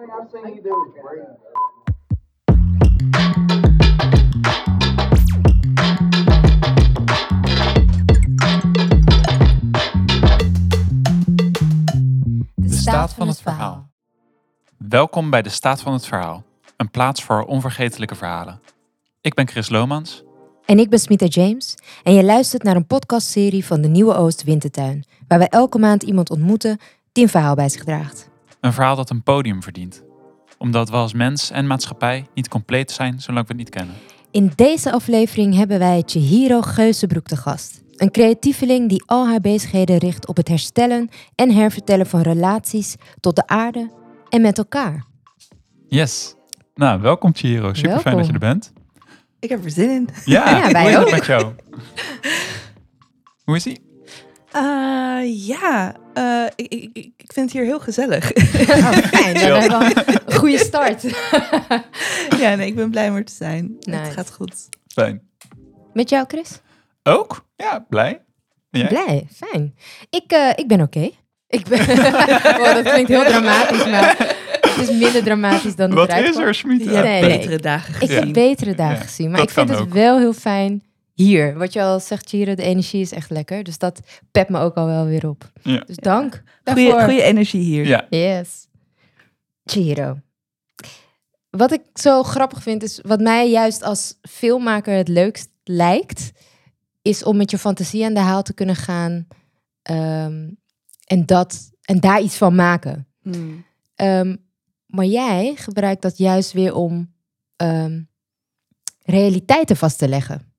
thing I seen you do was great. De staat van het verhaal. Welkom bij de Staat van het Verhaal, een plaats voor onvergetelijke verhalen. Ik ben Chris Lomans. En ik ben Smita James en je luistert naar een podcastserie van de Nieuwe Oost Wintertuin, waar wij elke maand iemand ontmoeten die een verhaal bij zich draagt. Een verhaal dat een podium verdient. Omdat we als mens en maatschappij niet compleet zijn zolang we het niet kennen. In deze aflevering hebben wij Chihiro Geuzenbroek te gast. Een creatieveling die al haar bezigheden richt op het herstellen en hervertellen van relaties tot de aarde en met elkaar. Yes. Nou, welkom Chihiro. Super fijn dat je er bent. Ik heb er zin in. Ja, Ja, wij ook. met jou? Hoe is ie? Eh, ja, eh, ik, ik, ik ik vind het hier heel gezellig. Oh, fijn, dan hebben we een goede start. ja, nee, ik ben blij om er te zijn. Nice. Het gaat goed. Fijn. Met jou, Chris? Ook? Ja, blij. Jij? Blij, fijn. Ik, eh, ik ben oké. Ik ben... wow, dat klinkt heel dramatisch, maar het is minder dramatisch dan het Wat is er, Nee, nee. betere dagen Ik gezien. heb betere dagen Ja, gezien, maar ik vind het ook. wel heel fijn hier. Wat je al zegt, Chiro, de energie is echt lekker. Dus dat pept me ook al wel weer op. Ja. Dus dank goede energie hier. Ja. Yes. Chiro. Wat ik zo grappig vind, is wat mij juist als filmmaker het leukst lijkt, is om met je fantasie aan de haal te kunnen gaan ehm, en, dat, en daar iets van maken. Hmm. Ehm, maar jij gebruikt dat juist weer om ehm, realiteiten vast te leggen.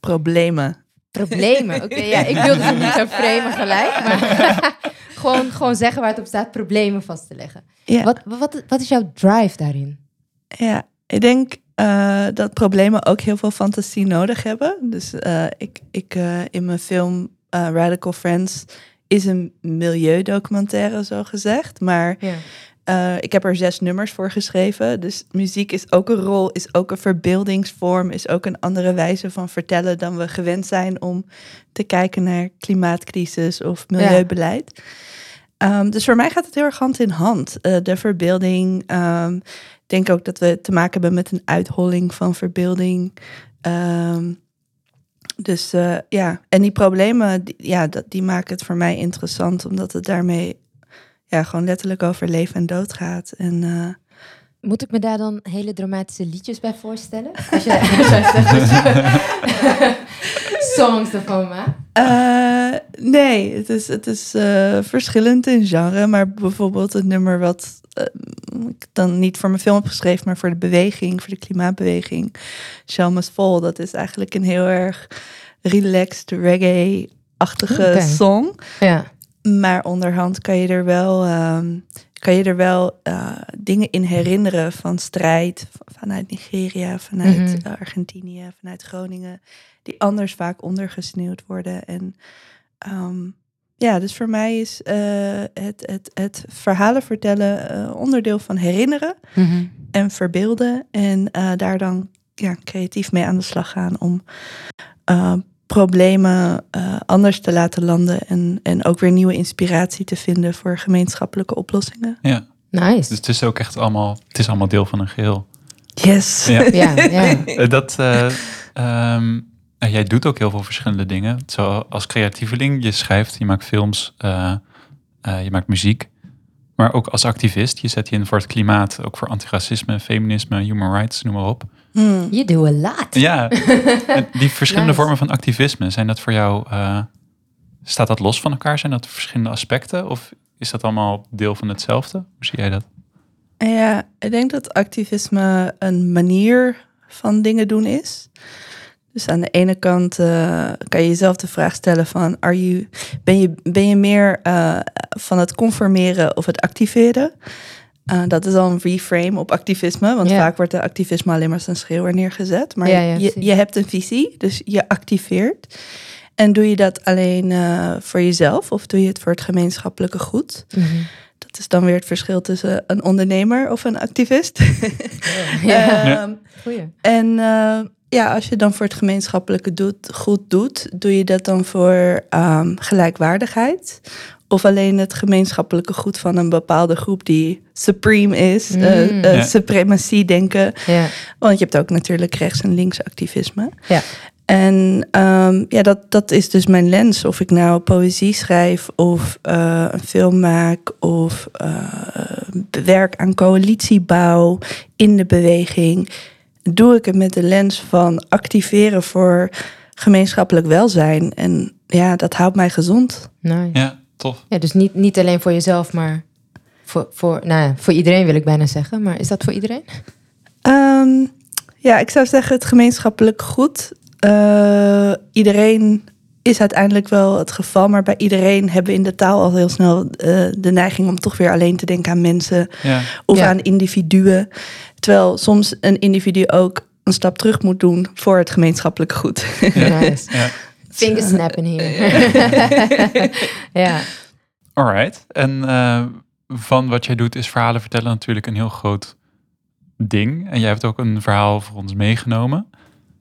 Problemen. Problemen. Oké, ja, ik wilde ze niet zo framen gelijk, maar gewoon, gewoon zeggen waar het op staat, problemen vast te leggen. Ja. Wat, wat, wat is jouw drive daarin? Ja, ik denk eh, dat problemen ook heel veel fantasie nodig hebben. Dus eh, ik, ik eh, in mijn film Radical Friends is een milieudocumentaire, zo gezegd. Maar Ja. Eh, ik heb er zes nummers voor geschreven. Dus muziek is ook een rol, is ook een verbeeldingsvorm, is ook een andere wijze van vertellen dan we gewend zijn om te kijken naar klimaatcrisis of milieubeleid. Ehm, dus voor mij gaat het heel erg hand in hand. Eh, de verbeelding. ehm, ik denk ook dat we te maken hebben met een uitholling van verbeelding. Ehm, dus eh, ja, en die problemen, die, ja, dat, die maken het voor mij interessant, omdat het daarmee ja, gewoon letterlijk over leven en dood gaat. En eh, Moet ik me daar dan hele dramatische liedjes bij voorstellen? Als je songs ervan maakt. eh, nee, het is, het is eh, verschillend in genre. Maar bijvoorbeeld het nummer wat ik dan niet voor mijn film heb geschreven, maar voor de beweging, voor de klimaatbeweging. Shall Must Fall, dat is eigenlijk een heel erg relaxed reggae-achtige song. Ja. Maar onderhand kan je er wel, ehm, kan je er wel eh, dingen in herinneren van strijd vanuit Nigeria, vanuit Mhm. Argentinië, vanuit Groningen, die anders vaak ondergesneeuwd worden. En ehm, ja, dus voor mij is eh, het, het, het verhalen vertellen eh, onderdeel van herinneren Mhm. en verbeelden. En daar dan ja, creatief mee aan de slag gaan om problemen eh, anders te laten landen. En, en ook weer nieuwe inspiratie te vinden voor gemeenschappelijke oplossingen. ja. Nice. Dus het is ook echt allemaal, het is allemaal deel van een geheel. Yes. Ja. Ja, ja. Eh, Dat, eh, ehm, nou, jij doet ook heel veel verschillende dingen. Zo als creatieveling, je schrijft, je maakt films, eh, eh, je maakt muziek. Maar ook als activist, je zet je in voor het klimaat, ook voor antiracisme, feminisme, human rights, noem maar op. Hmm. You do a lot. Ja, en die verschillende Nice. vormen van activisme, zijn dat voor jou, eh, staat dat los van elkaar? Zijn dat verschillende aspecten? Of is dat allemaal deel van hetzelfde? Hoe zie jij dat? Ja, ik denk dat activisme een manier van dingen doen is. Dus aan de ene kant eh, kan je jezelf de vraag stellen van... Are you, ben, je, ben je meer eh, van het conformeren of het activeren? Eh, dat is al een reframe op activisme. Want Ja. vaak wordt de activisme alleen maar als een schreeuwer neergezet. Maar Ja, ja, je, je hebt een visie, dus je activeert. En doe je dat alleen eh, voor jezelf of doe je het voor het gemeenschappelijke goed? Mhm. Dat is dan weer het verschil tussen een ondernemer of een activist. Ja. Ehm, en eh, ja, als je dan voor het gemeenschappelijke doet, goed doet, doe je dat dan voor ehm, gelijkwaardigheid? Of alleen het gemeenschappelijke goed van een bepaalde groep die supreme is, eh, Mm. eh, Ja. suprematie denken. Ja. Want je hebt ook natuurlijk rechts- en linksactivisme. Ja. En ehm, ja, dat, dat is dus mijn lens. Of ik nou poëzie schrijf, of eh, een film maak, of eh, werk aan coalitiebouw in de beweging. Doe ik het met de lens van activeren voor gemeenschappelijk welzijn. En ja, dat houdt mij gezond. Nice. Ja. Ja, tof. dus niet, niet alleen voor jezelf, maar voor, voor, nou, ja, voor iedereen wil ik bijna zeggen. Maar is dat voor iedereen? Ehm, ja, ik zou zeggen het gemeenschappelijk goed. Eh, iedereen is uiteindelijk wel het geval, maar bij iedereen hebben we in de taal al heel snel eh, de neiging om toch weer alleen te denken aan mensen Ja, of Ja. aan individuen. Terwijl soms een individu ook een stap terug moet doen voor het gemeenschappelijke goed. Nice. Finger snappen hier. ja. Alright. En eh, van wat jij doet is verhalen vertellen natuurlijk een heel groot ding. En jij hebt ook een verhaal voor ons meegenomen.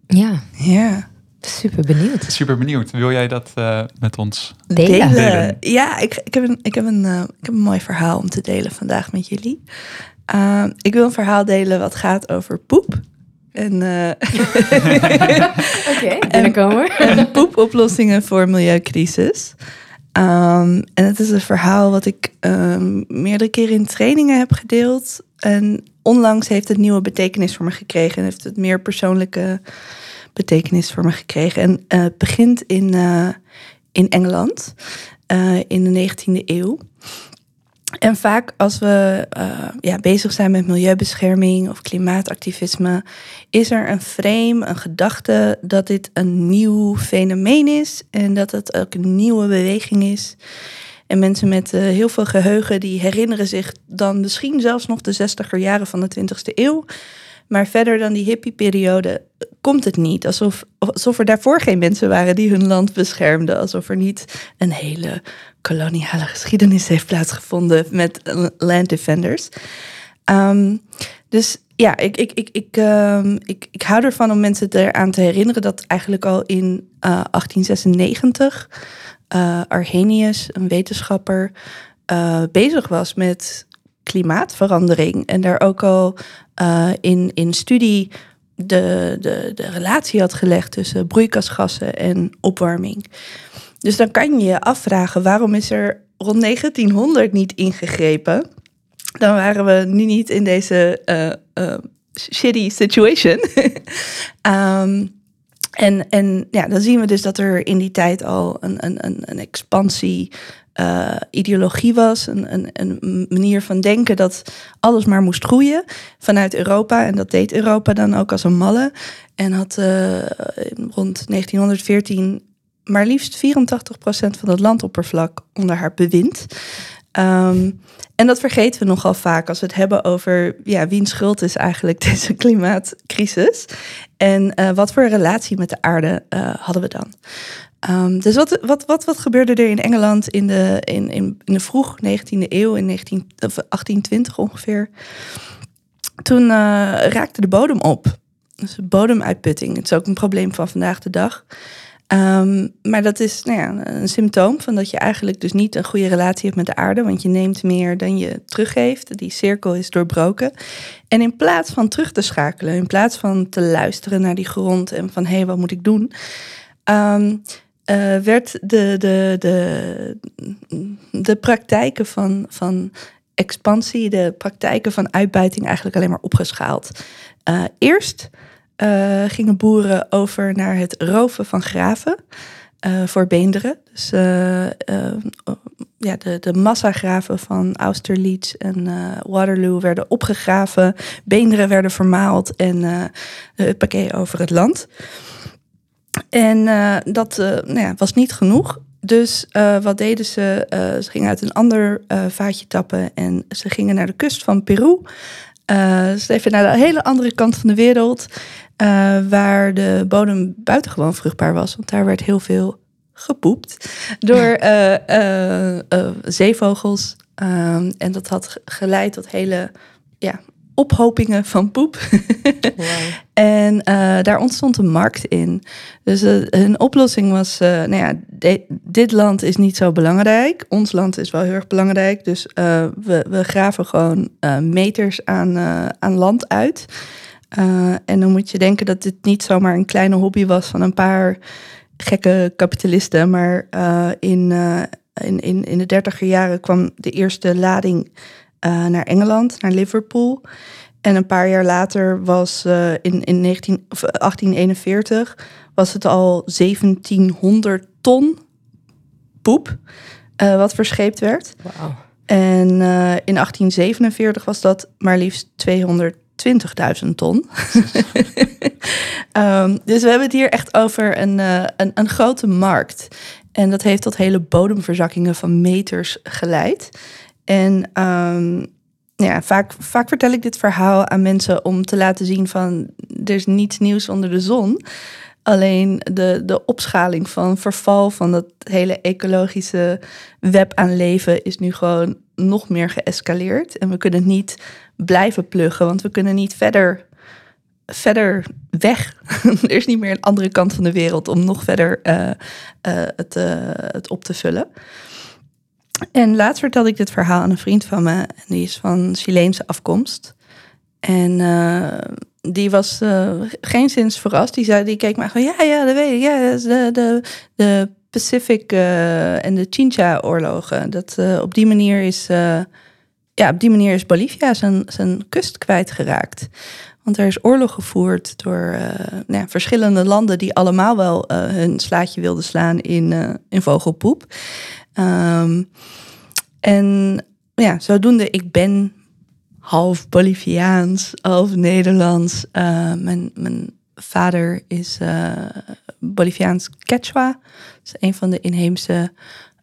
ja, Ja. super benieuwd. Super benieuwd. Wil jij dat eh, met ons? Delen. Delen. Ja, ik, ik, heb een, ik, heb een, eh, ik heb een mooi verhaal om te delen vandaag met jullie. Uh, ik wil een verhaal delen wat gaat over poep. En, Oké, binnenkomen. en poepoplossingen voor milieucrisis. Um, en het is een verhaal wat ik um, meerdere keren in trainingen heb gedeeld. En onlangs heeft het nieuwe betekenis voor me gekregen. En heeft het meer persoonlijke betekenis voor me gekregen. En uh, het begint in, uh, in Engeland uh, in de 19e eeuw. En vaak als we uh, ja, bezig zijn met milieubescherming of klimaatactivisme, is er een frame, een gedachte dat dit een nieuw fenomeen is en dat het ook een nieuwe beweging is. En mensen met uh, heel veel geheugen die herinneren zich dan misschien zelfs nog de zestiger jaren van de 20e eeuw. Maar verder dan die hippieperiode komt het niet. Alsof, alsof er daarvoor geen mensen waren die hun land beschermden. Alsof er niet een hele koloniale geschiedenis heeft plaatsgevonden met land defenders. Um, dus ja, ik, ik, ik, ik, um, ik, ik hou ervan om mensen eraan te herinneren dat eigenlijk al in uh, 1896 uh, Arrhenius, een wetenschapper, uh, bezig was met klimaatverandering. En daar ook al uh, in, in studie de, de, de relatie had gelegd tussen broeikasgassen en opwarming. Dus dan kan je je afvragen waarom is er rond 1900 niet ingegrepen? Dan waren we nu niet in deze uh, uh, shitty situation. um, en, en ja, dan zien we dus dat er in die tijd al een, een, een, een expansie uh, ideologie was. Een, een, een, manier van denken dat alles maar moest groeien vanuit Europa. En dat deed Europa dan ook als een malle. En had uh, rond 1914 maar liefst 84% van het landoppervlak onder haar bewind. Um, en dat vergeten we nogal vaak als we het hebben over ja, wiens schuld is eigenlijk deze klimaatcrisis. En uh, wat voor relatie met de aarde uh, hadden we dan? Um, dus wat, wat, wat, wat gebeurde er in Engeland in de, in, in, in de vroeg 19e eeuw, in 19, of 1820 ongeveer? Toen uh, raakte de bodem op. Dus bodemuitputting. Het is ook een probleem van vandaag de dag. Um, maar dat is nou ja, een symptoom van dat je eigenlijk dus niet een goede relatie hebt met de aarde, want je neemt meer dan je teruggeeft. Die cirkel is doorbroken. En in plaats van terug te schakelen, in plaats van te luisteren naar die grond en van hé, hey, wat moet ik doen? Um, werd de, de, de, de praktijken van, van expansie, de praktijken van uitbuiting eigenlijk alleen maar opgeschaald. Uh, eerst uh, gingen boeren over naar het roven van graven uh, voor beenderen. Dus uh, ja, de, de massagraven van Austerlitz en Waterloo werden opgegraven. Beenderen werden vermaald en uh, pakket over het land. En dat nou ja, was niet genoeg. Dus wat deden ze? ze gingen uit een ander vaatje tappen en ze gingen naar de kust van Peru. Dus even naar de hele andere kant van de wereld, uh, waar de bodem buitengewoon vruchtbaar was. Want daar werd heel veel gepoept door uh, zeevogels. en dat had geleid tot hele ja, ophopingen van poep. En eh, daar ontstond een markt in. Dus hun oplossing was, nou ja, dit land is niet zo belangrijk. Ons land is wel heel erg belangrijk. Dus we, we graven gewoon meters aan, aan land uit. En dan moet je denken dat dit niet zomaar een kleine hobby was van een paar gekke kapitalisten. Maar in, in, in, in de dertiger jaren kwam de eerste lading naar Engeland, naar Liverpool. En een paar jaar later was uh, in, in 19, of 1841 was het al 1700 ton poep uh, wat verscheept werd. Wow. En uh, in 1847 was dat maar liefst 220.000 ton. um, dus we hebben het hier echt over een, een, een grote markt. En dat heeft tot hele bodemverzakkingen van meters geleid. En um, ja, vaak, vaak vertel ik dit verhaal aan mensen om te laten zien van er is niets nieuws onder de zon. Alleen de, de opschaling van verval van dat hele ecologische web aan leven is nu gewoon nog meer geëscaleerd. En we kunnen niet blijven pluggen, want we kunnen niet verder, verder weg. er is niet meer een andere kant van de wereld om nog verder uh, uh, het, uh, het op te vullen. En laatst vertelde ik dit verhaal aan een vriend van me. En die is van Chileense afkomst. En die was geen zins verrast. Die, zei, die keek maar van, ja, ja, dat weet ik. Ja, de, de, de Pacific uh, en de Chincha-oorlogen. Dat op die manier is... ja, op die manier is Bolivia zijn, zijn kust kwijtgeraakt. Want er is oorlog gevoerd door nou ja, verschillende landen die allemaal wel hun slaatje wilden slaan in, in vogelpoep. Um, en ja, zodoende, ik ben half Boliviaans, half Nederlands. Mijn, mijn vader is uh, Boliviaans Quechua. Dat is een van de inheemse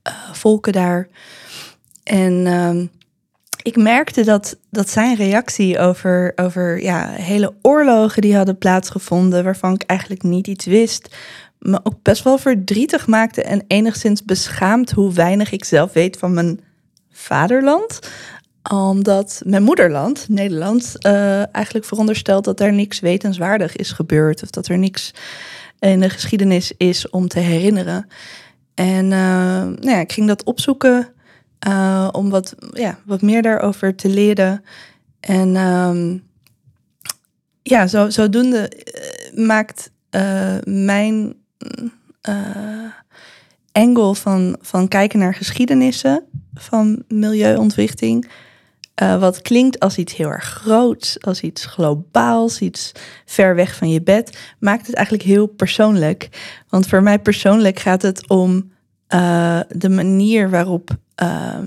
uh, volken daar. En um, ik merkte dat, dat zijn reactie over, over ja, hele oorlogen die hadden plaatsgevonden, waarvan ik eigenlijk niet iets wist, me ook best wel verdrietig maakte en enigszins beschaamd hoe weinig ik zelf weet van mijn vaderland. Omdat mijn moederland, Nederland, uh, eigenlijk veronderstelt dat er niks wetenswaardig is gebeurd. Of dat er niks in de geschiedenis is om te herinneren. En uh, nou ja, ik ging dat opzoeken uh, om wat, ja, wat meer daarover te leren. En um, ja, zo, zodoende maakt mijn angle van, van kijken naar geschiedenissen van milieuontwrichting. Uh, wat klinkt als iets heel erg groots, als iets globaals, iets ver weg van je bed, maakt het eigenlijk heel persoonlijk. Want voor mij persoonlijk gaat het om uh, de manier waarop uh,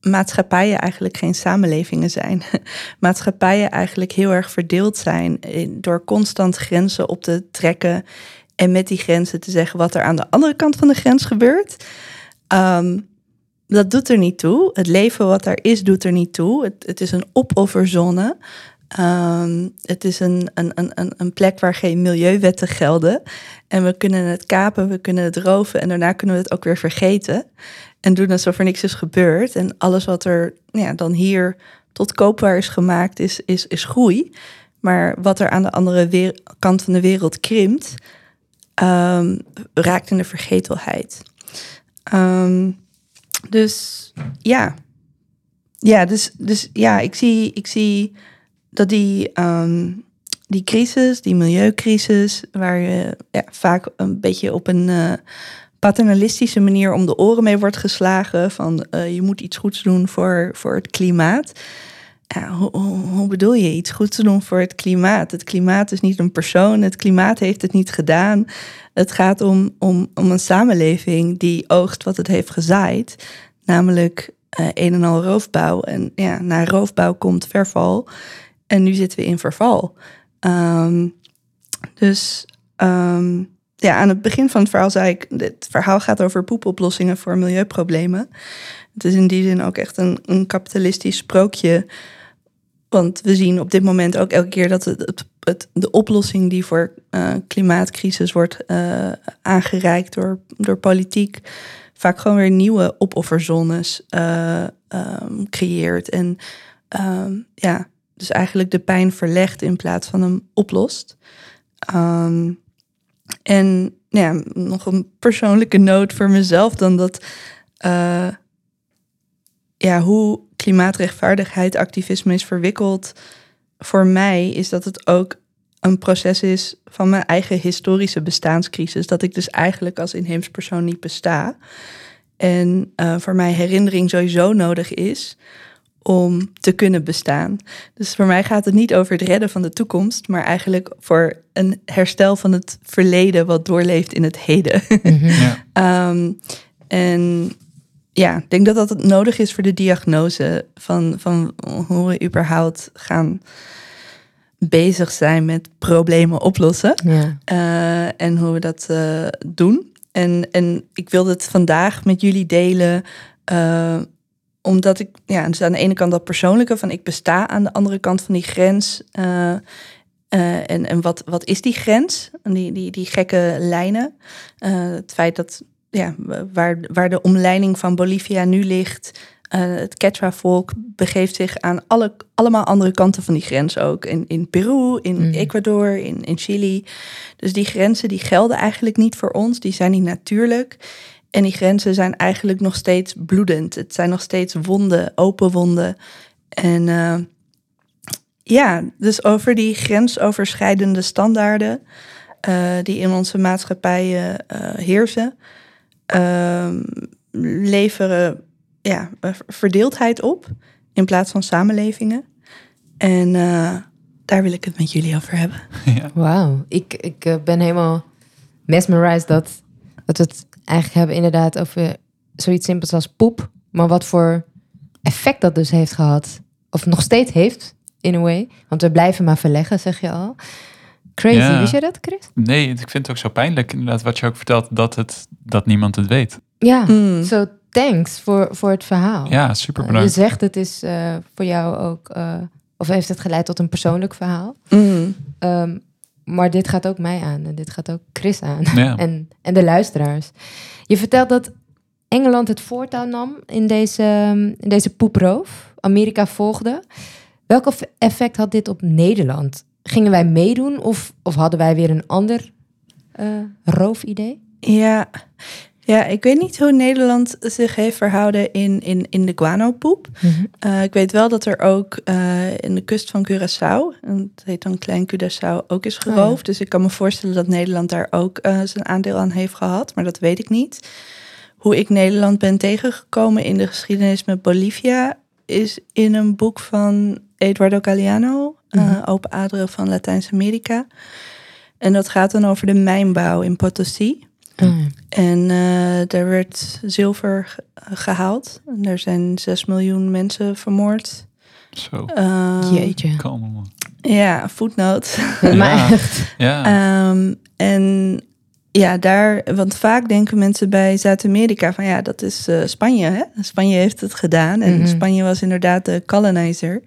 maatschappijen eigenlijk geen samenlevingen zijn. maatschappijen eigenlijk heel erg verdeeld zijn door constant grenzen op te trekken en met die grenzen te zeggen wat er aan de andere kant van de grens gebeurt. Um, dat doet er niet toe. Het leven wat er is, doet er niet toe. Het, het is een opofferzone. Um, het is een, een, een, een plek waar geen milieuwetten gelden. En we kunnen het kapen, we kunnen het roven en daarna kunnen we het ook weer vergeten. En doen alsof er niks is gebeurd. En alles wat er ja, dan hier tot koopbaar is gemaakt, is, is, is groei. Maar wat er aan de andere kant van de wereld krimpt, um, raakt in de vergetelheid. Um, dus ja. Ja, dus, dus ja, ik zie, ik zie dat die, um, die crisis, die milieucrisis, waar je ja, vaak een beetje op een uh, paternalistische manier om de oren mee wordt geslagen. Van uh, je moet iets goeds doen voor, voor het klimaat. Hoe, bedoel je iets goeds te doen voor het klimaat? Het klimaat is niet een persoon, het klimaat heeft het niet gedaan. Het gaat om, om, om een samenleving die oogst wat het heeft gezaaid, namelijk uh, een en al roofbouw. En ja, na roofbouw komt verval. En nu zitten we in verval. Um, dus um, ja, aan het begin van het verhaal zei ik, dit verhaal gaat over poepoplossingen voor milieuproblemen. Het is in die zin ook echt een, een kapitalistisch sprookje want we zien op dit moment ook elke keer dat het, het, de oplossing die voor uh, klimaatcrisis wordt uh, aangereikt door, door politiek, vaak gewoon weer nieuwe opofferzones uh, um, creëert. En um, ja, dus eigenlijk de pijn verlegt in plaats van hem oplost. Ehm, en ja, nog een persoonlijke noot voor mezelf dan dat. eh, ja, hoe klimaatrechtvaardigheid activisme is verwikkeld. Voor mij is dat het ook een proces is van mijn eigen historische bestaanscrisis. Dat ik dus eigenlijk als inheems persoon niet besta. En eh, voor mij herinnering sowieso nodig is om te kunnen bestaan. Dus voor mij gaat het niet over het redden van de toekomst, maar eigenlijk voor een herstel van het verleden wat doorleeft in het heden. Ja. Ehm, en ja, ik denk dat dat het nodig is voor de diagnose van, van hoe we überhaupt gaan bezig zijn met problemen oplossen. Ja. Eh, en hoe we dat eh, doen. En, en ik wilde het vandaag met jullie delen, eh, omdat ik, ja, dus aan de ene kant dat persoonlijke van ik besta, aan de andere kant van die grens. en en wat, wat is die grens? En Die, die, die gekke lijnen. Het feit dat, ja, waar, waar de omleiding van Bolivia nu ligt, eh, het Quechua-volk begeeft zich aan alle, allemaal andere kanten van die grens ook. In, in Peru, in Mm. Ecuador, in, in Chili. Dus die grenzen die gelden eigenlijk niet voor ons. Die zijn niet natuurlijk. En die grenzen zijn eigenlijk nog steeds bloedend. Het zijn nog steeds wonden, open wonden. En eh, ja, dus over die grensoverschrijdende standaarden eh, die in onze maatschappijen heersen, ehm, leveren ja, eh, verdeeldheid op in plaats van samenlevingen. En eh, daar wil ik het met jullie over hebben. Ja. Wauw, ik, ik eh, ben helemaal mesmerized dat, dat we het eigenlijk hebben inderdaad over zoiets simpels als poep. Maar wat voor effect dat dus heeft gehad. Of nog steeds heeft, in a way. Want we blijven maar verleggen, zeg je al. Crazy, Ja. wist je dat, Chris? Nee, ik vind het ook zo pijnlijk inderdaad wat je ook vertelt, dat, het, dat niemand het weet. Ja, Mm. zo thanks voor, voor het verhaal. Ja, super je bedankt. zegt het is eh, voor jou ook... eh, of heeft het geleid tot een persoonlijk verhaal? Mm. Ehm, maar dit gaat ook mij aan en dit gaat ook Chris aan. Ja. en, en de luisteraars. Je vertelt dat Engeland het voortouw nam in deze, ehm, in deze poeproof. Amerika volgde. Welk eff- effect had dit op Nederland? Gingen wij meedoen of, of hadden wij weer een ander eh, roofidee? Ja. ja, ik weet niet hoe Nederland zich heeft verhouden in, in, in de guano-poep. Eh, ik weet wel dat er ook eh, in de kust van Curaçao, en het heet dan Klein Curaçao, ook is geroofd. ja. Dus ik kan me voorstellen dat Nederland daar ook zijn aandeel aan heeft gehad, maar dat weet ik niet. Hoe ik Nederland ben tegengekomen in de geschiedenis met Bolivia is in een boek van Eduardo Galeano, eh, Mhm. Open Aderen van Latijns-Amerika. En dat gaat dan over de mijnbouw in Potosí. Ah, En eh er werd zilver ge- gehaald. En er zijn 6 miljoen mensen vermoord. Zo, Ehm, Jeetje. kom man. Ja, voetnoot. Maar echt. Ja, Ehm, en ja, daar, want vaak denken mensen bij Zuid-Amerika van ja, dat is eh, Spanje. Hè? Spanje heeft het gedaan en Mhm. Spanje was inderdaad de colonizer.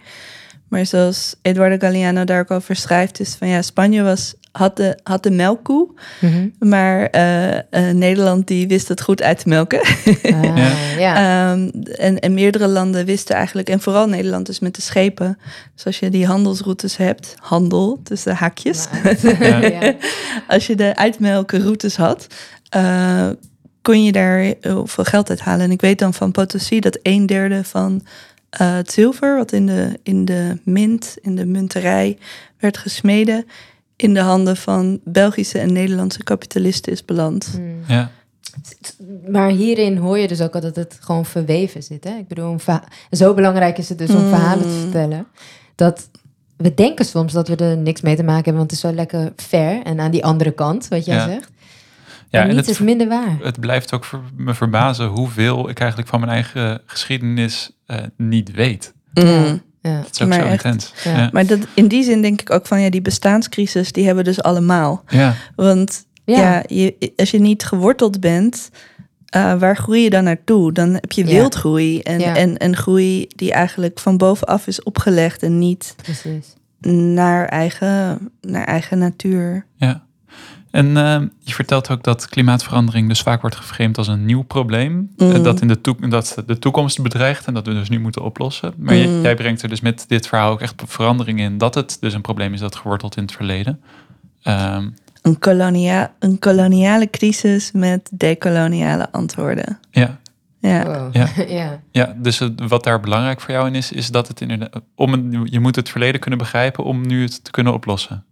Maar zoals Eduardo Galeano daar ook over schrijft, is van ja, Spanje was, had, de, had de melkkoe, Mhm. maar eh, eh, Nederland die wist het goed uit te melken. Ah, Ja. Ehm, en, en meerdere landen wisten eigenlijk, en vooral Nederland dus met de schepen. Dus als je die handelsroutes hebt, handel tussen haakjes. Ja. als je de uitmelkenroutes had, eh, kon je daar heel veel geld uit halen. En ik weet dan van Potosí dat een derde van eh, het zilver, wat in de, in de mint, in de munterij werd gesmeden, in de handen van Belgische en Nederlandse kapitalisten is beland. Hmm. ja. Maar hierin hoor je dus ook al dat het gewoon verweven zit. Hè? Ik bedoel, zo belangrijk is het dus om Mm. verhalen te vertellen. Dat we denken soms dat we er niks mee te maken hebben, want het is zo lekker fair. En aan die andere kant, wat jij Ja. zegt. ja en het, is minder waar. het blijft ook ver- me verbazen hoeveel ik eigenlijk van mijn eigen geschiedenis eh, niet weet. Mm. Ja. Dat is ook Maar zo echt. intens. Ja. Ja. Maar dat, in die zin denk ik ook van ja, die bestaanscrisis, die hebben we dus allemaal. Ja. Want Ja. ja, je, als je niet geworteld bent, eh, waar groei je dan naartoe? Dan heb je wildgroei en, Ja. en, en groei die eigenlijk van bovenaf is opgelegd en niet Precies. naar eigen, naar eigen natuur. Ja. En eh, je vertelt ook dat klimaatverandering dus vaak wordt geframed als een nieuw probleem. eh, Mm. Dat, in de toek- dat de toekomst bedreigt en dat we dus nu moeten oplossen. Maar Mm. jij brengt er dus met dit verhaal ook echt verandering in. Dat het dus een probleem is dat geworteld in het verleden. Ehm, Een, kolonia een koloniale crisis met decoloniale antwoorden. ja, Ja. Wow. Ja. ja. ja, dus wat daar belangrijk voor jou in is, is dat het inderdaad... Om een, je moet het verleden kunnen begrijpen om nu het te kunnen oplossen.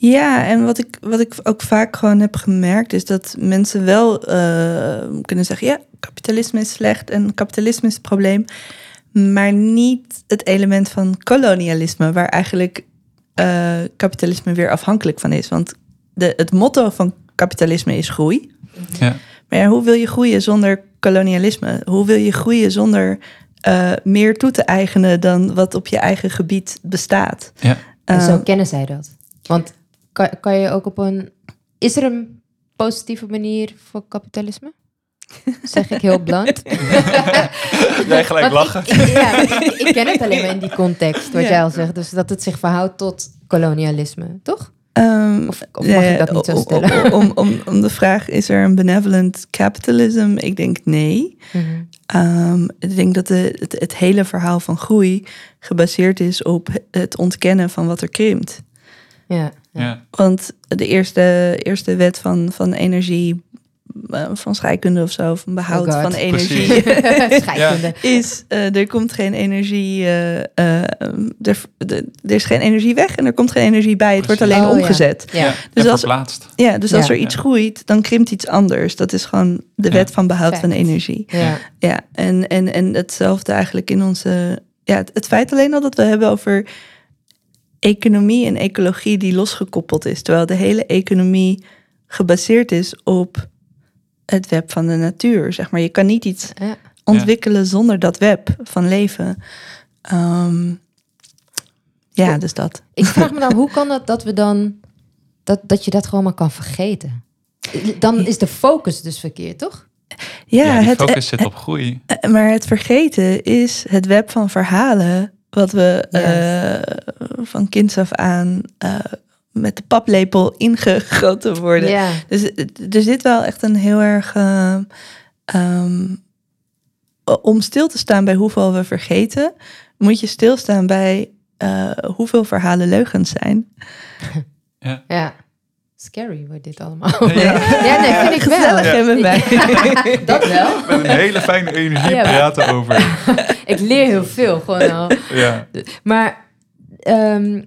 Ja, en wat ik, wat ik ook vaak gewoon heb gemerkt, is dat mensen wel eh, kunnen zeggen: ja, kapitalisme is slecht en kapitalisme is het probleem. Maar niet het element van kolonialisme, waar eigenlijk eh, kapitalisme weer afhankelijk van is. Want de, het motto van kapitalisme is groei. Ja, Maar ja, hoe wil je groeien zonder kolonialisme? Hoe wil je groeien zonder eh, meer toe te eigenen dan wat op je eigen gebied bestaat? ja. En zo kennen zij dat. Want kan, kan je ook op een... Is er een positieve manier voor kapitalisme? Zeg ik heel blunt. Jij gelijk Want lachen. Ik, ik- ja, ik, ik ken het alleen maar in die context, wat Ja. jij al zegt. Dus dat het zich verhoudt tot kolonialisme, toch? Ehm, Of, of mag ik dat niet zo stellen? Om, om, om de vraag, is er een benevolent capitalism? Ik denk nee. Mhm. Ehm, ik denk dat de, het, het hele verhaal van groei gebaseerd is op het ontkennen van wat er krimpt. Ja, ja. Want de eerste, eerste wet van, van energie, eh, van scheikunde of zo, van behoud Oh van energie, Scheikunde. is eh, er komt geen energie, eh, eh, er, er is geen energie weg en er komt geen energie bij. Het wordt alleen Oh, omgezet. Ja. ja. Dus en als- verplaatst. Ja, dus als Ja. er iets groeit, dan krimpt iets anders. Dat is gewoon de Ja. wet van behoud van energie. Ja. Ja, en, en, en hetzelfde eigenlijk in onze. Ja, het, het feit alleen al dat we hebben over economie en ecologie die losgekoppeld is. Terwijl de hele economie gebaseerd is op het web van de natuur. Zeg maar, je kan niet iets Ja. ontwikkelen zonder dat web van leven. Ehm, ja, dus dat. Ik vraag me dan, hoe kan het dat we dan... Dat, dat je dat gewoon maar kan vergeten? Dan is de focus dus verkeerd, toch? Ja, Ja, die het, focus zit op groei. Eh, Maar het vergeten is het web van verhalen. Wat we eh, van kinds af aan eh, met de paplepel ingegoten worden. Ja. Dus eh, er zit wel echt een heel erg. eh, ehm, om stil te staan bij hoeveel we vergeten, moet je stilstaan bij eh, hoeveel verhalen leugens zijn. Ja. Scary wordt dit allemaal. Ja. Ja, nee, vind ik wel. Gezellig hebben wij. Dat wel. Met een hele fijne energie Ja. praten over. Ik leer heel veel, gewoon al. Ja, Maar, ehm,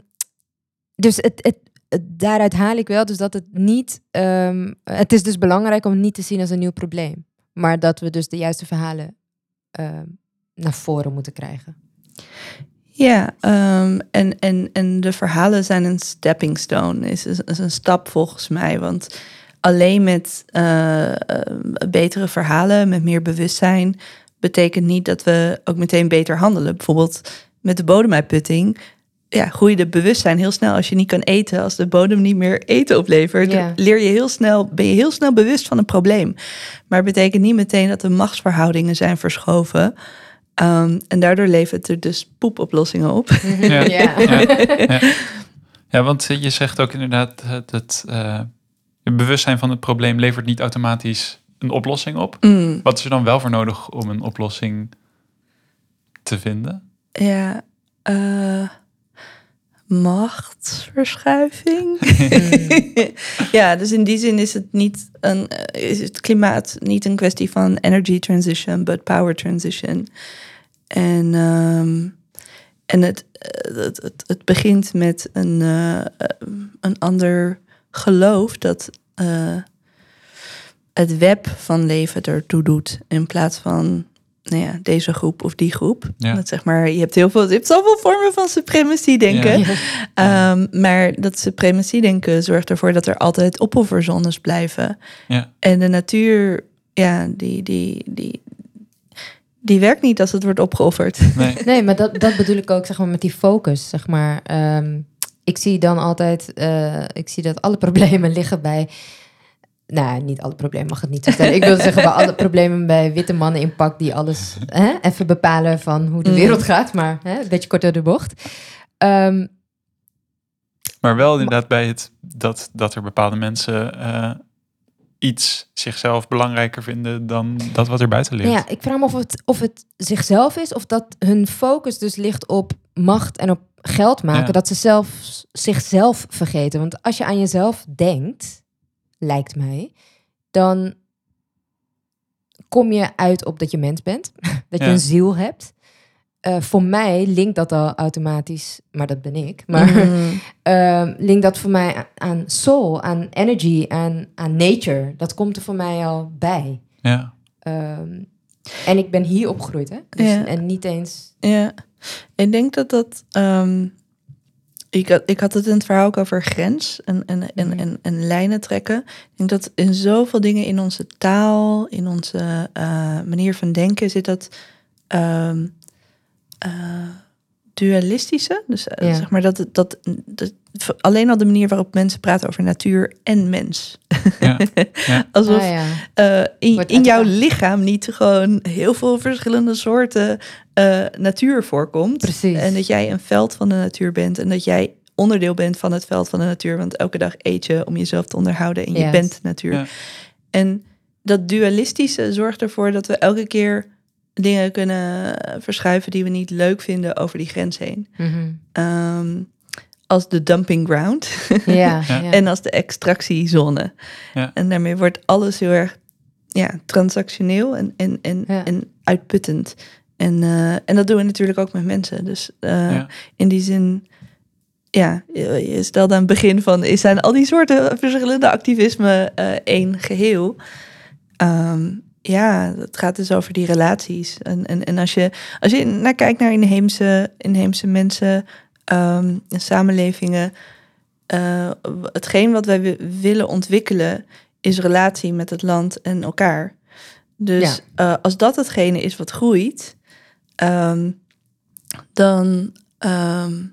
dus het, het, het- daaruit haal ik wel dus dat het niet... ehm, het is dus belangrijk om het niet te zien als een nieuw probleem. Maar dat we dus de juiste verhalen ehm, naar voren moeten krijgen. Ja, ehm, en, en, en de verhalen zijn een stepping stone, is, is, een stap volgens mij. Want alleen met eh, eh, betere verhalen, met meer bewustzijn, betekent niet dat we ook meteen beter handelen. Bijvoorbeeld met de bodemuitputting. Ja, groeide bewustzijn heel snel als je niet kan eten, als de bodem niet meer eten oplevert. Ja. Leer je heel snel, ben je heel snel bewust van een probleem. Maar het betekent niet meteen dat de machtsverhoudingen zijn verschoven. Ehm, en daardoor levert er dus poepoplossingen op. Ja. ja. ja. ja, want je zegt ook inderdaad dat het eh, je bewustzijn van het probleem levert niet automatisch een oplossing op. Mm, Wat is er dan wel voor nodig om een oplossing te vinden? ja, eh, machtsverschuiving. ja, dus in die zin is het niet een, is het klimaat niet een kwestie van energy transition, but power transition. En, ehm, en het, het, het, het begint met een, eh, een ander geloof dat eh, het web van leven ertoe doet in plaats van nou ja, deze groep of die groep. Ja. Dat zeg maar, je hebt heel veel, je hebt zoveel vormen van supremacy denken. Ja. Ehm, maar dat suprematie denken zorgt ervoor dat er altijd opofferzones blijven. Ja, En de natuur, ja, die, die, die, die werkt niet als het wordt opgeofferd. nee. Nee, maar dat, dat bedoel ik ook zeg maar, met die focus. Zeg maar. Ehm, ik zie dan altijd, eh, ik zie dat alle problemen liggen bij. Nou, niet alle problemen mag het niet zo stellen. Ik wil zeggen bij alle problemen bij witte mannen in pak die alles hè, even bepalen van hoe de Mm. wereld gaat, maar hè, een beetje kort door de bocht. Ehm, Maar wel inderdaad bij het dat, dat er bepaalde mensen eh, iets zichzelf belangrijker vinden dan dat wat er buiten ligt. Ja, ik vraag me of het, of het zichzelf is of dat hun focus dus ligt op macht en op geld maken. Ja. Dat ze zelf zichzelf vergeten. Want als je aan jezelf denkt, lijkt mij, dan kom je uit op dat je mens bent. dat je Ja. een ziel hebt. Eh, voor mij linkt dat al automatisch, maar dat ben ik. Maar Mhm. Ehm link dat voor mij aan soul, aan energy, aan, aan nature. Dat komt er voor mij al bij. Ja. Ehm, en ik ben hier opgegroeid, hè? Dus, Ja. En niet eens. Ja, ik denk dat dat. ehm, ik, had, ik had het in het verhaal ook over grens en, en, en, Mhm. en, en lijnen trekken. Ik denk dat in zoveel dingen in onze taal, in onze eh, manier van denken, zit dat eh, dualistische. Dus eh, Ja. zeg maar dat, dat, dat alleen al de manier waarop mensen praten over natuur en mens. Ja. Alsof Ah, ja. eh, in, jouw lichaam niet gewoon heel veel verschillende soorten eh, natuur voorkomt. Precies. En dat jij een veld van de natuur bent en dat jij onderdeel bent van het veld van de natuur. Want elke dag eet je om jezelf te onderhouden en je bent natuur. Ja. En dat dualistische zorgt ervoor dat we elke keer dingen kunnen verschuiven die we niet leuk vinden over die grens heen. Ehm, als de dumping ground ja, en als de extractiezone. Ja. En daarmee wordt alles heel erg ja, transactioneel en, en, en, Ja. en uitputtend. En, eh, en dat doen we natuurlijk ook met mensen. Dus eh, Ja. in die zin, ja, je je stelde aan het begin van, is zijn al die soorten verschillende activisme eh, één geheel? Ehm, ja, het gaat dus over die relaties. En, en, en als, je, als je naar kijkt naar inheemse, inheemse mensen ehm, en samenlevingen, eh, hetgeen wat wij wi- willen ontwikkelen is relatie met het land en elkaar. Dus eh, als dat hetgene is wat groeit, ehm, dan. ehm,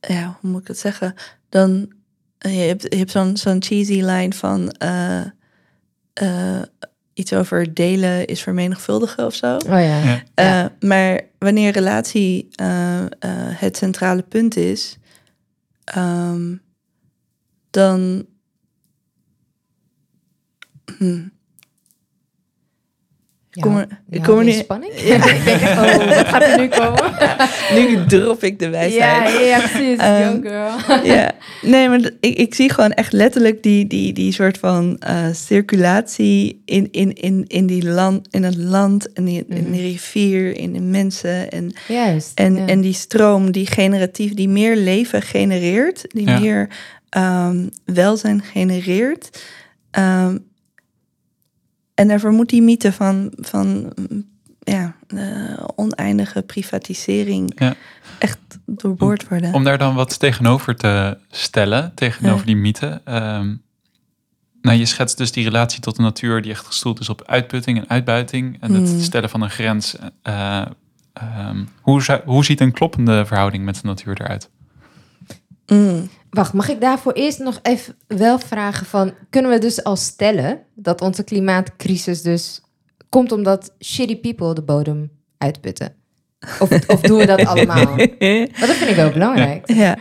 ja, hoe moet ik het zeggen? Dan. eh, je hebt, je hebt zo'n zo'n cheesy line van. Iets over delen is vermenigvuldigen of zo. Oh ja. Ja. Eh, maar wanneer relatie eh, eh, het centrale punt is, ehm, dan. Hm, Ja, kom er- ik houdt kom er niet- spanning. Ja. ik denk, oh, wat gaat er nu komen? nu drop ik de ja, wijsheid. ja, precies. Ehm, Go girl. ja, nee, maar ik, ik zie gewoon echt letterlijk die, die, die soort van eh, circulatie in, in, in, in, die land, in het land en die, in Mhm. die rivier, in de mensen. En Juist. En, ja. en die stroom die generatief, die meer leven genereert, die Ja. meer ehm, welzijn genereert. Ehm, en daarvoor moet die mythe van, van mm, ja, eh, oneindige privatisering Ja. echt doorboord worden. Om daar dan wat tegenover te stellen, tegenover Ja. die mythe. ehm, nou, je schetst dus die relatie tot de natuur die echt gestoeld is op uitputting en uitbuiting. En het Hmm. stellen van een grens. eh, ehm, hoe, hoe ziet een kloppende verhouding met de natuur eruit? Mm, Wacht, mag ik daarvoor eerst nog even wel vragen van... kunnen we dus al stellen dat onze klimaatcrisis dus komt omdat shitty people de bodem uitputten? Of, of doen we dat allemaal? Want dat vind ik wel belangrijk. ja.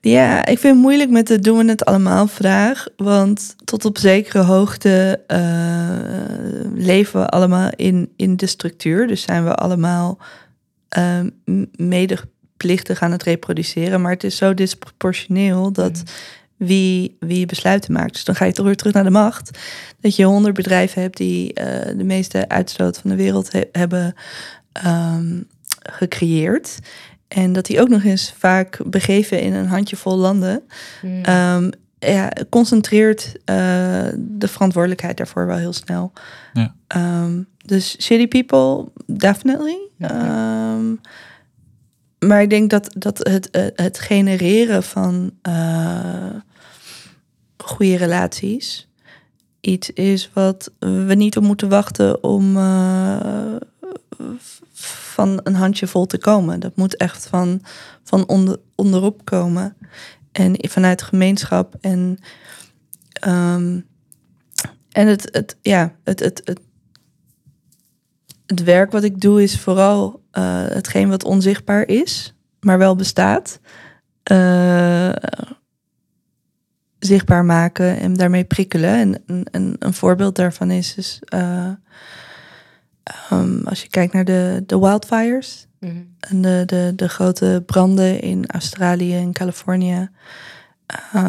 Ja, ik vind het moeilijk met de doen we het allemaal vraag. Want tot op zekere hoogte eh, leven we allemaal in, in de structuur. Dus zijn we allemaal eh, m- medeplichtig aan het reproduceren. Maar het is zo disproportioneel dat wie, wie besluiten maakt. Dus dan ga je toch weer terug naar de macht. Dat je honderd bedrijven hebt die eh, de meeste uitstoot van de wereld he- hebben ehm, gecreëerd. En dat die ook nog eens vaak begeven in een handjevol landen. Hmm. Ehm, ja, concentreert eh, de verantwoordelijkheid daarvoor wel heel snel. Ja. Ehm, dus shitty people, definitely. Ja. Maar ik denk dat, dat het, eh, het genereren van eh, goede relaties iets is wat we niet op moeten wachten om eh, van een handje vol te komen. Dat moet echt van, van onder, onderop komen. En vanuit gemeenschap. En, ehm, en het, het, ja, het, het, het, het werk wat ik doe is vooral eh, hetgeen wat onzichtbaar is, maar wel bestaat, eh, zichtbaar maken en daarmee prikkelen. En een, voorbeeld daarvan is dus, eh, ehm, als je kijkt naar de, de wildfires Mhm. en de, de, de grote branden in Australië en Californië.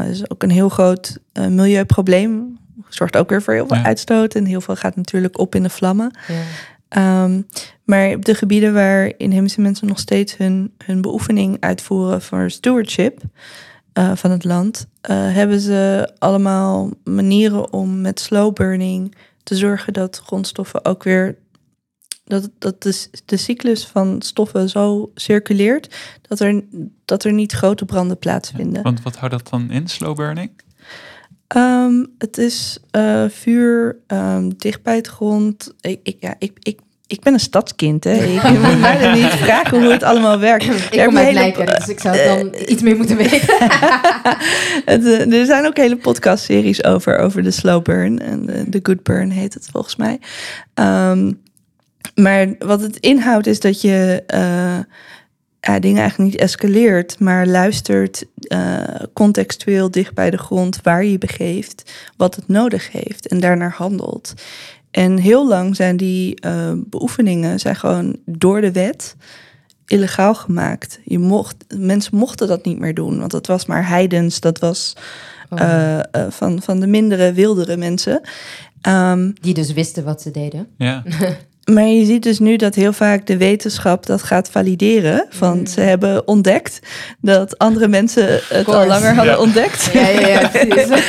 is ook een heel groot milieuprobleem. Zorgt ook weer voor heel veel Ja. uitstoot en heel veel gaat natuurlijk op in de vlammen. Ja. Ehm, maar op de gebieden waar inheemse mensen nog steeds hun, hun beoefening uitvoeren voor stewardship eh, van het land, eh, hebben ze allemaal manieren om met slow burning te zorgen dat grondstoffen ook weer. Dat, dat de, de cyclus van stoffen zo circuleert dat er, dat er niet grote branden plaatsvinden. Want wat houdt dat dan in, slow burning? Ehm, het is eh, vuur ehm, dicht bij het grond. Ik, ik, ja, ik, ik, ik ben een stadskind, hè. Ik moet mij er niet vragen hoe het allemaal werkt. Ik heb kom uit hele- dus ik zou het dan iets meer moeten weten. Het, eh, er zijn ook hele podcastseries over, over de slow burn. En de, de good burn heet het volgens mij. Ehm, maar wat het inhoudt is dat je eh, ja, dingen eigenlijk niet escaleert, maar luistert eh, contextueel dicht bij de grond waar je begeeft, wat het nodig heeft en daarnaar handelt. En heel lang zijn die eh, beoefeningen zijn gewoon door de wet illegaal gemaakt. Je mocht, mensen mochten dat niet meer doen, want dat was maar heidens, dat was Oh. eh, eh, van, van de mindere, wildere mensen. Ehm, Die dus wisten wat ze deden. Ja, maar je ziet dus nu dat heel vaak de wetenschap dat gaat valideren. Van Mm. ze hebben ontdekt dat andere mensen het al langer hadden Ja. ontdekt. Ja, ja, ja, precies.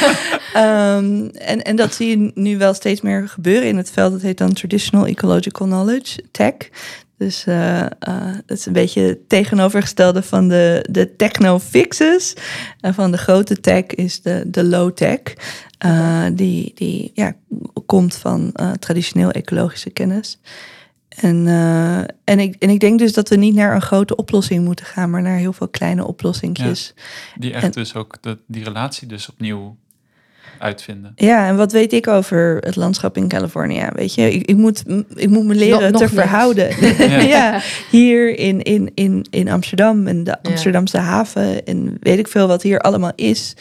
Ehm, en, en dat zie je nu wel steeds meer gebeuren in het veld. Dat heet dan Traditional Ecological Knowledge, TEC. Dus eh, eh, dat is een beetje het tegenovergestelde van de, de techno-fixes. En van de grote tech is de, de low-tech. eh, die die ja, komt van eh, traditioneel ecologische kennis. En, eh, en, ik, en ik denk dus dat we niet naar een grote oplossing moeten gaan, maar naar heel veel kleine oplossingjes. die echt En- dus ook de, die relatie dus opnieuw uitvinden. Ja, en wat weet ik over het landschap in Californië? Weet je, ik, ik, moet, ik moet me leren Nog- te verhouden. Ja. Ja. hier in, in, in, in Amsterdam en de Amsterdamse haven en weet ik veel wat hier allemaal is.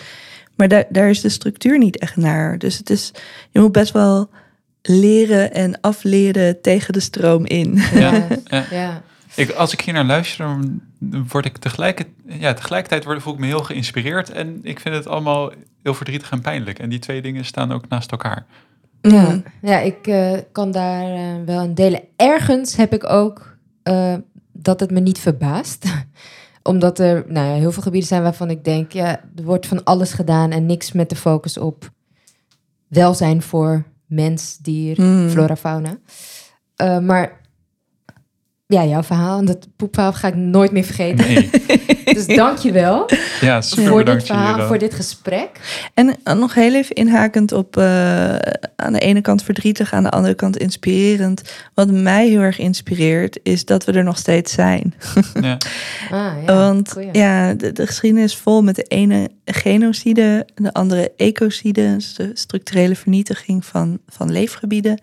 Maar daar, daar is de structuur niet echt naar. Dus het is, je moet best wel leren en afleren tegen de stroom in. Ja, ja. ja. Ik, als ik hier naar luister, dan word ik tegelijk, ja, tegelijkertijd word, voel ik me heel geïnspireerd. En ik vind het allemaal heel verdrietig en pijnlijk. En die twee dingen staan ook naast elkaar. Ja, ja ik eh, kan daar eh, wel aan delen. Ergens heb ik ook eh, dat het me niet verbaast. Omdat er nou ja, heel veel gebieden zijn waarvan ik denk... ja, er wordt van alles gedaan en niks met de focus op welzijn voor mens, dier, Mm. flora, fauna. Eh, maar ja, jouw verhaal, dat poepverhaal ga ik nooit meer vergeten. Nee. Dus dank je wel Ja, super voor dit verhaal, voor dit gesprek. En eh, nog heel even inhakend op eh, aan de ene kant verdrietig, aan de andere kant inspirerend. Wat mij heel erg inspireert, is dat we er nog steeds zijn. Ja. Ah, ja, Want goeie. ja, de, de geschiedenis is vol met de ene genocide, de andere ecocide, dus de structurele vernietiging van, van leefgebieden.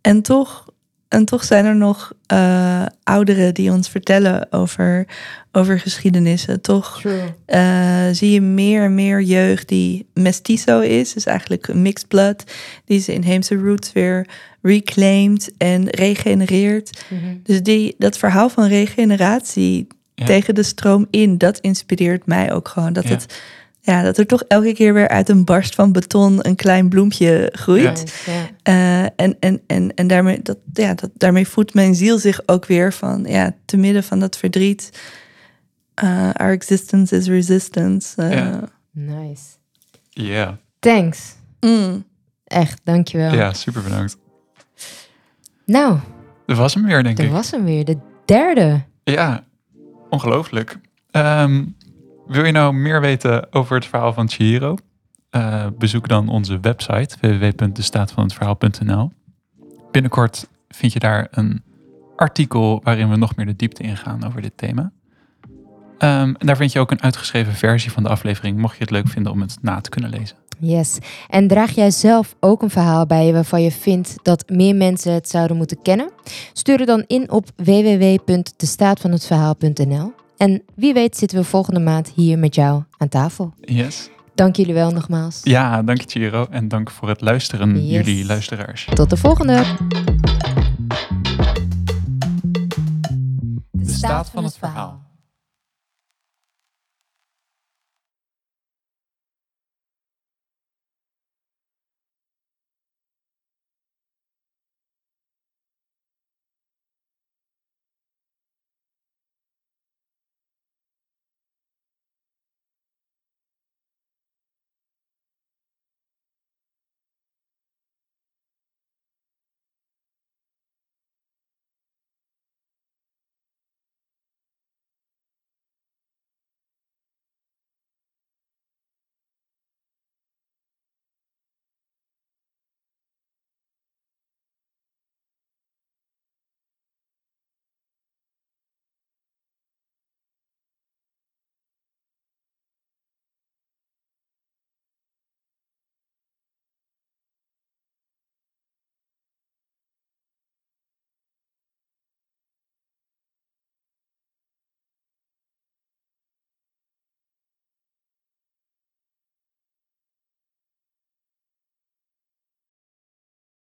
En toch, en toch zijn er nog eh, ouderen die ons vertellen over, over geschiedenissen. Toch eh, zie je meer en meer jeugd die mestizo is, dus eigenlijk een mixed blood, die zijn inheemse roots weer reclaimt en regenereert. Mhm. Dus die, dat verhaal van regeneratie Ja. tegen de stroom in, dat inspireert mij ook gewoon. Dat, Ja. het, ja, dat er toch elke keer weer uit een barst van beton een klein bloempje groeit. Ja. Eh, en en, en, en daarmee, dat, ja, dat, daarmee voedt mijn ziel zich ook weer van, ja, te midden van dat verdriet. eh, our existence is resistance. eh. Ja. Nice. Ja. Thanks. Mm. Echt, dankjewel. ja, super bedankt. Nou, Dat was hem weer, denk dat ik. was hem weer. De derde. Ja, ongelooflijk. Ehm, wil je nou meer weten over het verhaal van Chihiro? Eh, bezoek dan onze website www.destaatvanhetverhaal.nl. Binnenkort vind je daar een artikel waarin we nog meer de diepte ingaan over dit thema. Ehm, en daar vind je ook een uitgeschreven versie van de aflevering, mocht je het leuk vinden om het na te kunnen lezen. Yes. En draag jij zelf ook een verhaal bij je waarvan je vindt dat meer mensen het zouden moeten kennen? Stuur het dan in op www.destaatvanhetverhaal.nl. En wie weet zitten we volgende maand hier met jou aan tafel. Yes. Dank jullie wel nogmaals. Ja, dank Chiro. En dank voor het luisteren, Yes. jullie luisteraars. Tot de volgende. De staat van het verhaal.